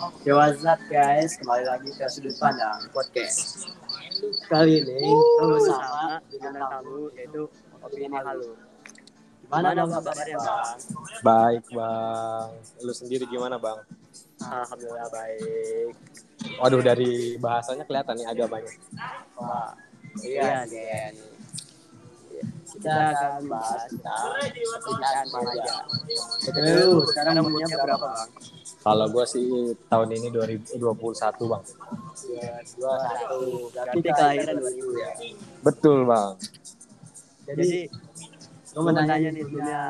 Yo what's up guys, kembali lagi ke sudut pandang podcast. Kali ini kita bersama dengan tamu yaitu opini halu. Gimana dong kabarnya bang? Baik bang, lu sendiri gimana bang? Alhamdulillah baik. Waduh dari bahasanya kelihatan nih agak banyak. Wah, iya Gen. Kita akan bahas tentang pernikahan remaja. Betul, sekarang umurnya berapa bang? Kalau gue sih tahun ini 2021 bang. Dua satu. Berarti kelahiran 2000 ya. Betul bang. Jadi, gue mau tanya nih punya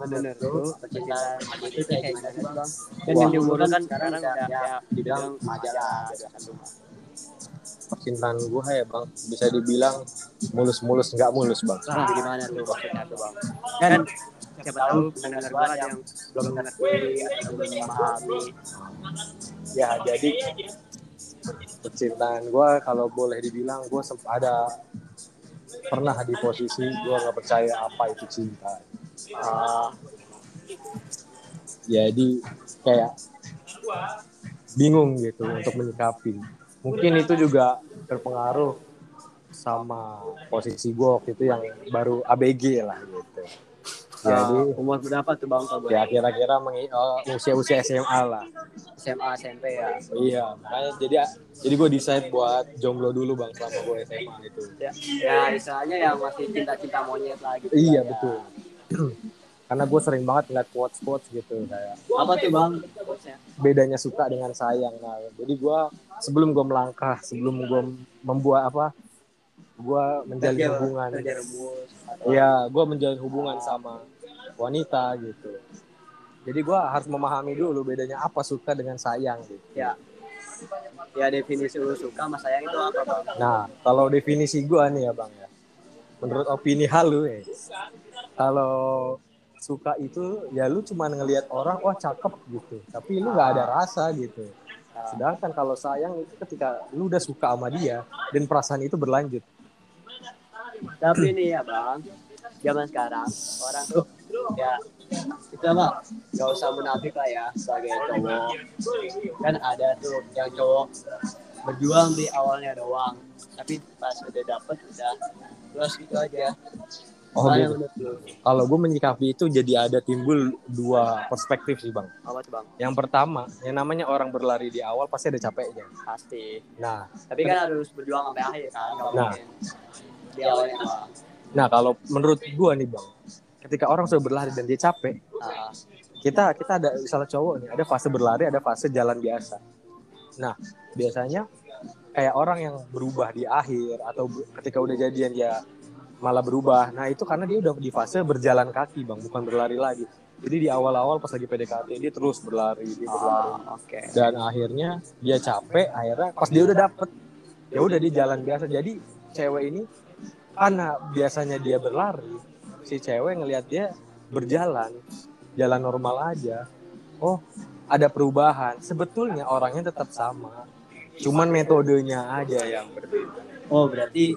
menurut lu percintaan remaja itu kayak gimana bang? Kan yang diumurkan kan sekarang udah ya dibilang remaja lah, belasan rumah. Percintaan gue ya bang, bisa dibilang mulus-mulus nggak mulus bang. Nah, gimana tuh maksudnya tuh bang? Kan siapa tahu pendengar ada yang belum mengerti atau belum memahami. Ya jadi percintaan gue kalau boleh dibilang gue sempat ada pernah di posisi gue nggak percaya apa itu cinta. Ah, Jadi kayak bingung gitu untuk menyikapi. Mungkin itu juga terpengaruh sama posisi gue waktu itu yang baru ABG lah gitu. Jadi ah, umur berapa tuh bang kalau ya kira-kira eh, usia-usia SMA lah. SMA SMP ya? Iya, makanya jadi jadi gue decide buat jomblo dulu bang selama gue SMA itu. Ya, ya istilahnya yang masih cinta-cinta monyet lah gitu. Iya ya. betul. Karena gue sering banget ngeliat quotes-quotes gitu kayak Apa tuh bang? Quotesnya? Bedanya suka dengan sayang. Nah, jadi gue sebelum gue melangkah, sebelum gue membuat apa, gue menjalin hubungan. Iya, gue menjalin hubungan sama wanita gitu. Jadi gue harus memahami dulu bedanya apa suka dengan sayang gitu. Ya. Ya definisi lu suka sama sayang itu apa bang? Nah, kalau definisi gue nih ya bang ya, menurut opini halu ya, kalau suka itu ya lu cuma ngelihat orang wah cakep gitu, tapi lu nggak ada rasa gitu. Sedangkan kalau sayang itu ketika lu udah suka sama dia dan perasaan itu berlanjut. Tapi nih ya bang, zaman sekarang orang tuh ya itu apa? Gak usah munafik lah ya sebagai cowok. Kan ada tuh yang cowok berjuang di awalnya doang, tapi pas udah dapet udah terus gitu aja. Oh, gitu. Kalau gue menyikapi itu jadi ada timbul dua perspektif sih bang. Apa tuh bang? Yang pertama, yang namanya orang berlari di awal pasti ada capeknya. Pasti. Nah, Tapi kan harus berjuang sampai akhir kan, nggak Nah. di awalnya doang. nah kalau menurut gue nih bang, ketika orang sudah berlari dan dia capek, Nah, kita kita ada misalnya cowok nih ada fase berlari ada fase jalan biasa nah biasanya kayak orang yang berubah di akhir atau ketika udah jadian dia malah berubah. Nah itu karena dia udah di fase berjalan kaki bang bukan berlari lagi. Jadi di awal-awal pas lagi PDKT dia terus berlari dia berlari. ah, oke. dan akhirnya dia capek akhirnya pas dia udah dapet ya udah dia jalan biasa. Jadi cewek ini karena biasanya dia berlari si cewek ngelihat dia berjalan jalan normal aja. Oh ada perubahan. Sebetulnya orangnya tetap sama cuman metodenya aja yang berbeda. Oh berarti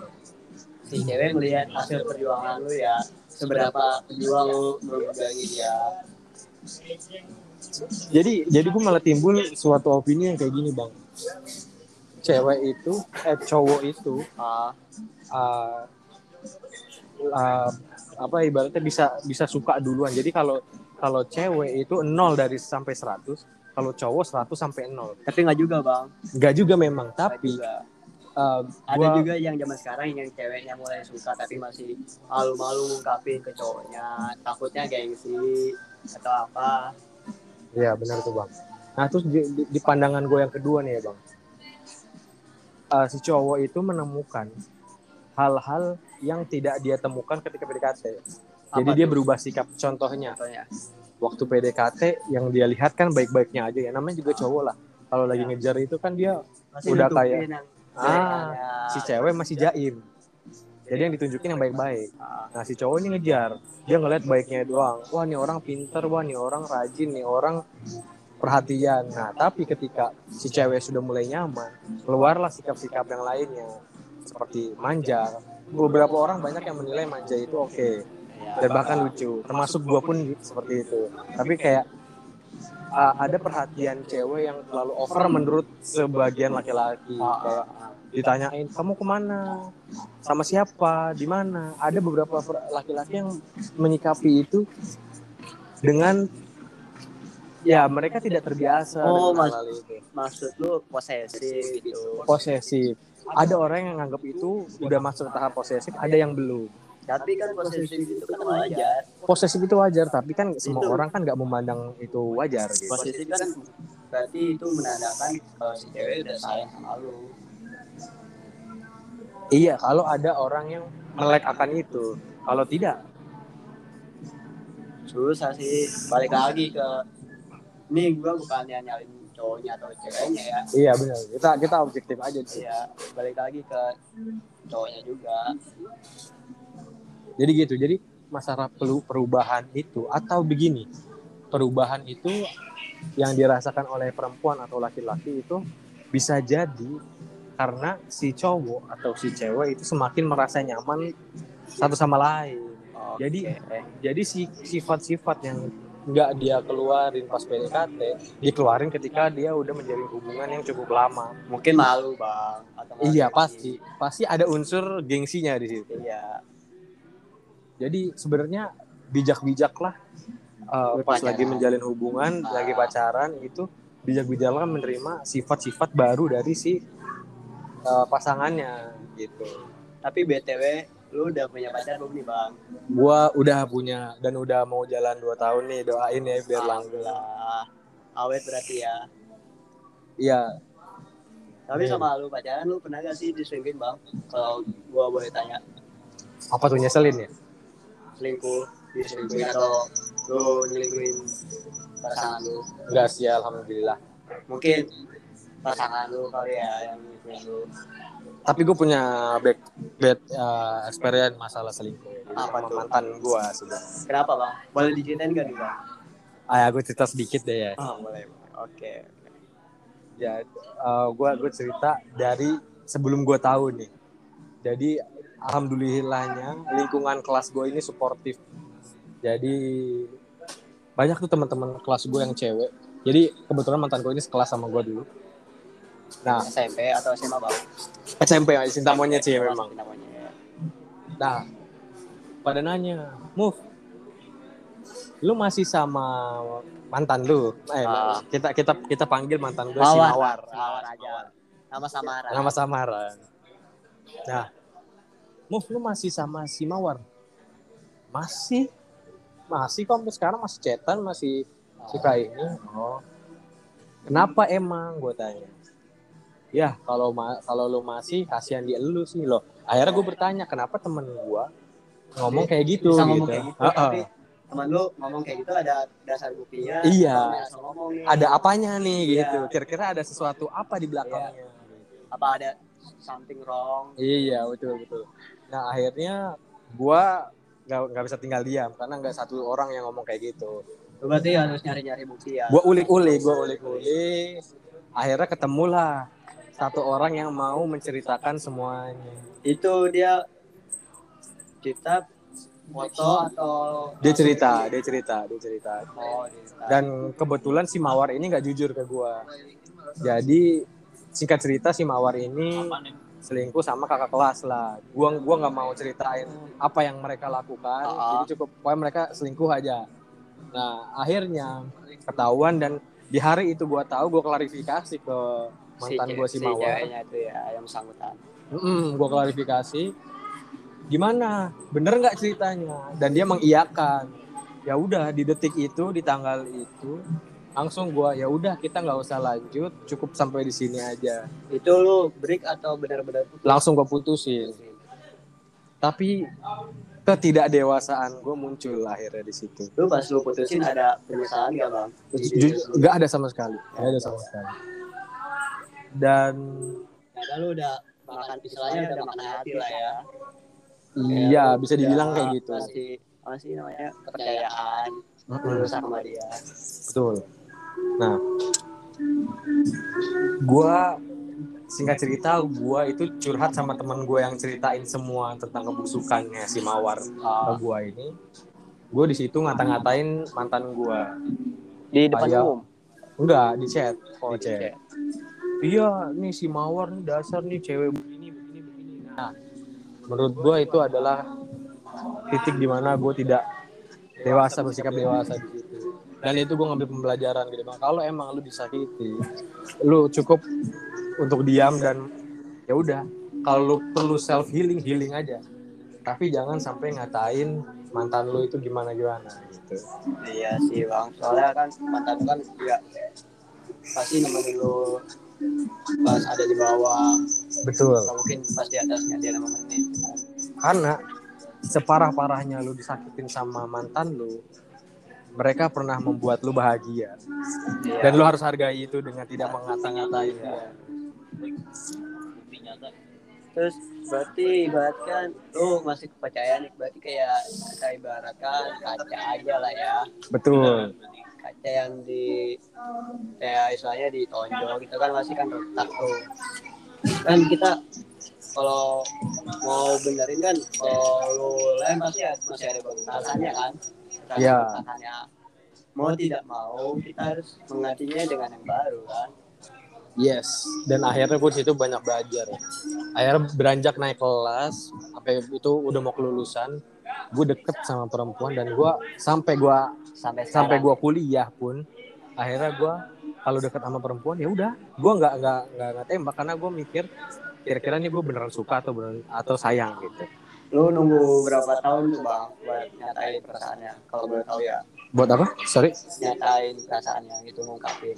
si cewek melihat hasil perjuangan lu ya seberapa pejuang lu memperjuangi dia. jadi jadi gue malah timbul suatu opini yang kayak gini bang cewek itu eh cowok itu Ah, uh, uh, apa ibaratnya bisa bisa suka duluan. Jadi kalau kalau cewek itu 0 dari sampai 100, kalau cowok 100 sampai 0. tapi nggak juga bang. Enggak juga memang, Nggak tapi juga. Uh, Ada gua- juga yang zaman sekarang yang ceweknya mulai suka tapi masih malu-malu ngungkapin ke cowoknya, takutnya gengsi atau apa. Iya, benar tuh, Bang. Nah, terus di, di- di pandangan gue yang kedua nih ya, Bang. Uh, si cowok itu menemukan hal-hal yang tidak dia temukan ketika PDKT. Jadi Apa dia berubah sikap. Contohnya, Contohnya. waktu PDKT yang dia lihat kan baik-baiknya aja ya. Namanya juga cowok lah. Kalau lagi ngejar itu kan dia Masih Udah kayak, yang ah, si cewek masih jaim. Jadi yang ditunjukin yang baik-baik. Ah, Nah si cowok ini ngejar. Dia ngeliat baiknya doang. Wah nih orang pinter, wah nih orang rajin, nih orang perhatian. Nah tapi ketika si cewek sudah mulai nyaman, keluarlah sikap-sikap yang lainnya. Seperti manja. Beberapa orang banyak yang menilai manja itu oke. iya. Dan bahkan lucu. Termasuk gue pun seperti itu. Tapi kayak uh, ada perhatian cewek yang terlalu over menurut sebagian laki-laki. Kayak ditanyain kamu ke mana? Sama siapa? Di mana? Ada beberapa laki-laki yang menyikapi itu dengan ya mereka tidak terbiasa Oh, mas- maksud lu posesif gitu. Posesif. Ada orang yang nganggap itu udah masuk ke tahap posesif ada yang belum tapi kan posesif itu kan wajar. posesif itu wajar tapi kan semua orang kan nggak memandang itu wajar gitu. Posesif kan berarti itu menandakan kalau si cewek udah sayang sama lu. Iya kalau ada orang yang melek akan itu. Kalau tidak? Susah sih. Balik lagi ke ini gua bukannya nyalin cowoknya atau ceweknya ya. Iya benar. Kita kita objektif aja sih. Iya, balik lagi ke cowoknya juga. Jadi gitu jadi masalah perlu perubahan itu atau begini perubahan itu yang dirasakan oleh perempuan atau laki-laki itu bisa jadi karena si cowok atau si cewek itu semakin merasa nyaman satu sama lain. Jadi- jadi si sifat-sifat yang nggak dia keluarin pas PDKT dikeluarin ketika dia udah menjalin hubungan yang cukup lama. Mungkin malu bang. Atau iya pasti. Pasti ada unsur gengsinya di situ. Iya. Jadi sebenarnya bijak-bijaklah uh, pas Berpacaran. lagi menjalin hubungan Ah. lagi pacaran itu bijak-bijaklah menerima sifat-sifat baru dari si uh, pasangannya gitu Tapi btw, lu udah punya pacar belum nih bang? gua udah punya dan udah mau jalan 2 tahun nih doain ya biar langgeng. Awet berarti ya. iya Tapi Iya. sama lu pacaran lu pernah gak sih diselingkuhin bang? Kalau gua boleh tanya, apa tuh nyeselin ya selingkuh, diselingkuhin atau lu nyelingkuhin pasangan lu? enggak sih alhamdulillah Mungkin pasangan lu kali ya yang nyelingkuhin lu. tapi gue punya back bad uh, experience masalah selingkuh Apa tuh? mantan gua sudah Kenapa bang? Boleh diceritain gak nih bang? ah aku cerita sedikit deh ya Oh boleh. Oke. ya gue gue cerita dari sebelum gue tahu nih jadi alhamdulillahnya lingkungan kelas gue ini suportif jadi banyak tuh teman-teman kelas gue yang cewek jadi kebetulan mantan gue ini sekelas sama gue dulu nah SMP atau SMA bang? SMP ya cinta monyet sih memang nah pada nanya move lu masih sama mantan lu eh Ah. kita kita kita panggil mantan gue si. Mawar Mawar aja. Nama samaran. nama samaran. Nah, Move lu masih sama si Mawar? Masih, masih kok sekarang masih cetan masih suka ini. Oh, kenapa emang? Gue tanya. Ya kalau ma- kalau lu masih kasihan dia lu sih loh. Akhirnya gue bertanya kenapa temen gue ngomong kayak gitu Bisa ngomong gitu. kayak gitu. Tapi teman lu ngomong kayak gitu ada dasar buktinya. Iya. Ngomong nih. Ada apanya nih Iya. gitu? Kira-kira ada sesuatu apa di belakangnya? Apa ada something wrong? Iya betul betul. Nah akhirnya gua nggak nggak bisa tinggal diam karena nggak satu orang yang ngomong kayak gitu. Lu berarti harus nyari-nyari bukti ya. Gua ulik-ulik, gua ulik-ulik. Akhirnya ketemulah satu orang yang mau menceritakan semuanya. Itu dia cerita foto atau Dia cerita, dia cerita, dia cerita. Oh, cerita. Dan kebetulan si Mawar ini nggak jujur ke gua. Jadi singkat cerita si Mawar ini selingkuh sama kakak kelas lah. Gua gua nggak mau ceritain apa yang mereka lakukan. Ah. Jadi cukup pokoknya mereka selingkuh aja. Nah, akhirnya ketahuan dan di hari itu gua tahu gua klarifikasi ke mantan ce- gua si Mawar. ceweknya itu ya yang bersangkutan. Mm-mm, gua klarifikasi. Gimana? Bener nggak ceritanya? Dan dia mengiyakan. Ya udah di detik itu, di tanggal itu, langsung gua ya udah kita nggak usah lanjut, cukup sampai di sini aja. Itu lu break atau benar-benar? Langsung gua putusin. Tapi ketidakdewasaan gue muncul akhirnya di situ. Lu pas lu putusin ada penyesalan gak bang? Nggak ada sama sekali, nggak ada sama sekali. Dan kan lu udah makan pisaunya udah makan hati lah ya. iya bisa dibilang Ya, kayak gitu. Masih apa sih namanya kepercayaan Mm-mm. lu sama dia. Betul. Nah, gua singkat cerita gua itu curhat sama teman gua yang ceritain semua tentang kebusukannya si Mawar ke gua ini. Gue di situ ngata-ngatain mantan gua. Di depan Kayak- umum. enggak di chat Oh, di chat chat. iya nih si mawar nih dasar nih cewek begini begini begini nah menurut gue itu adalah titik di mana gue tidak dewasa bersikap dewasa dan itu gue ngambil pembelajaran gitu bang. Kalau emang lu disakiti lu cukup untuk diam dan ya udah. Kalau lu perlu self healing healing aja. Tapi jangan sampai ngatain mantan lu itu gimana gimana gitu. Iya sih bang, soalnya kan mantan kan juga pasti nemenin lu pas ada di bawah, betul. Atau mungkin pas di atasnya dia nemenin. karena separah parahnya lu disakitin sama mantan lu mereka pernah membuat lu bahagia Iya. dan lu harus hargai itu dengan tidak mengata-ngatain dia Terus berarti ibaratkan lu masih kepercayaan nih, berarti kayak kita ibaratkan kaca aja lah ya. betul Kaca yang di kayak istilahnya ditonjol gitu kan masih kan retak tuh. Kan kita kalau mau benerin kan kalau lu lem pasti ya- masih ada batasannya kan. Batasan- Iya. batasannya. Mau tidak mau kita harus menggantinya dengan yang baru kan. yes dan akhirnya gue situ banyak belajar akhirnya beranjak naik kelas sampai itu udah mau kelulusan gue deket sama perempuan dan gue sampai gue Sampai sampai gue kuliah pun akhirnya gue kalau deket sama perempuan ya udah gue nggak nggak nggak tembak karena gue mikir kira-kira nih gue beneran suka atau beneran atau sayang gitu Lu nunggu berapa tahun tuh bang buat nyatain perasaannya? Kalau boleh tahu ya, buat apa sorry nyatain perasaannya gitu ngungkapin.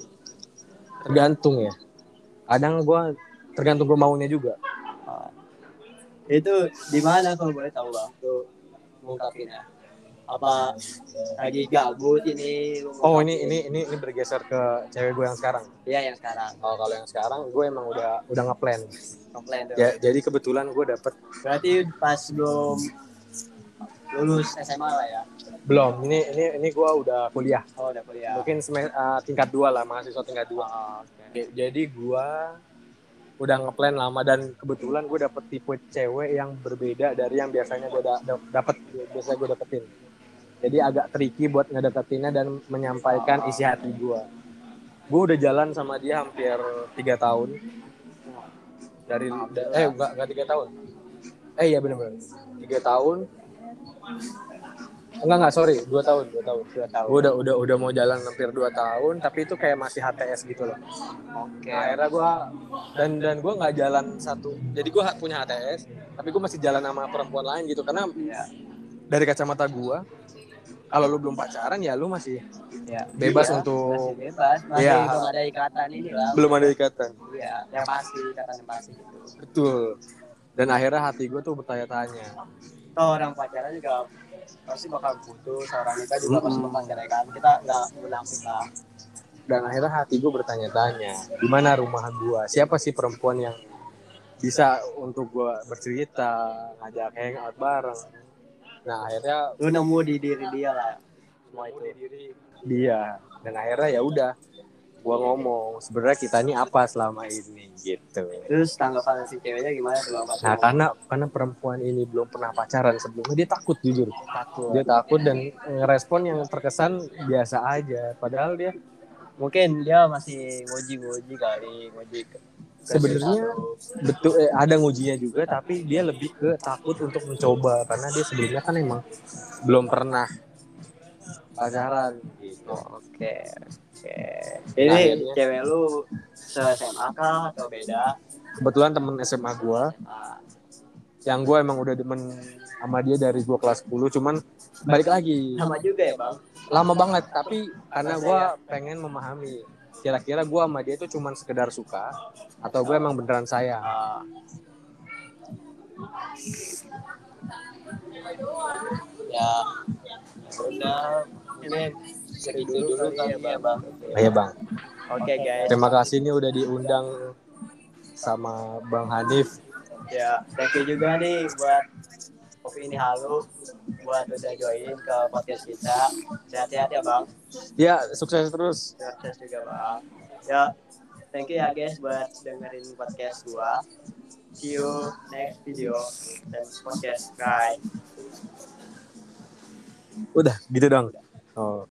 tergantung ya kadang gue tergantung gue maunya juga Ah. itu di mana kalau boleh tahu bang? Tuh ngungkapinnya. Apa lagi gabut ini? oh ini ini ini ini bergeser ke cewek gue yang sekarang Iya yang sekarang. oh kalau yang sekarang gue emang udah udah ngeplan tuh. ya, jadi kebetulan gue dapet Berarti pas belum lulus SMA lah ya? belum ini ini ini gue udah kuliah Oh udah kuliah. mungkin sem- eh, tingkat dua lah mahasiswa tingkat dua Oh, oke. Oke, jadi gue udah ngeplan lama dan kebetulan gue dapet tipe cewek yang berbeda dari yang biasanya gue da- da- dapet biasa gue dapetin jadi agak tricky buat ngedeketinnya dan menyampaikan isi hati gue gue udah jalan sama dia hampir tiga tahun. Dari da- eh enggak enggak tiga tahun. Eh iya bener-bener tiga tahun. Enggak enggak sorry dua tahun dua tahun. Dua tahun. gue udah udah udah mau jalan hampir dua tahun tapi itu kayak masih HTS gitu loh. Oke. Nah, akhirnya gue dan dan gue nggak jalan satu. Jadi gue punya HTS tapi gue masih jalan sama perempuan lain gitu. Karena Iya. dari kacamata gue kalau lu belum pacaran ya lu masih Ya. Bebas Iya, untuk- masih bebas, masih Iya. belum ada ikatan ini lah. belum ada ikatan Iya, yang pasti ikatan yang pasti gitu. betul dan akhirnya hati gue tuh bertanya-tanya Toh orang pacaran juga pasti bakal putus, orang nikah juga pasti Mm-mm. bakal cerai kan. Kita nggak munafik lah. dan akhirnya hati gue bertanya-tanya di mana rumah gue siapa sih perempuan yang bisa untuk gue bercerita ngajak hangout bareng nah akhirnya Lu nemu di diri dia lah. Semua itu. dia dan akhirnya ya udah gua ngomong sebenarnya kita ini apa selama ini gitu Terus tanggapan si ceweknya gimana? Pas nah karena karena perempuan ini belum pernah pacaran sebelumnya dia takut jujur takut. dia takut dan ngerespon yang terkesan biasa aja padahal dia Mungkin dia masih ngoji-ngoji kali, ngoji ke ke sebenarnya betul eh, ada ngujinya juga tapi dia lebih ke takut untuk mencoba karena dia sebelumnya kan emang belum pernah pacaran gitu. Oh, Oke, oke. Ini akhirnya- cewek lu se SMA kah atau beda? kebetulan temen SMA gua. Ah, yang gue emang udah demen sama dia dari gue kelas 10 cuman balik lagi. Sama juga ya bang? lama banget tapi karena gue pengen memahami kira-kira gue sama dia itu cuman sekedar suka atau gue emang beneran sayang ya udah ini segitu dulu kali ya bang. Iya bang. Oke guys, terima kasih nih udah diundang sama bang Hanif. Ya thank you juga nih buat Kopi ini halu buat udah join ke podcast kita. Sehat-sehat ya bang. ya sukses terus Sukses juga bang. Ya, thank you ya guys buat dengerin podcast gua. See you next video dan podcast. Bye. udah gitu dong oh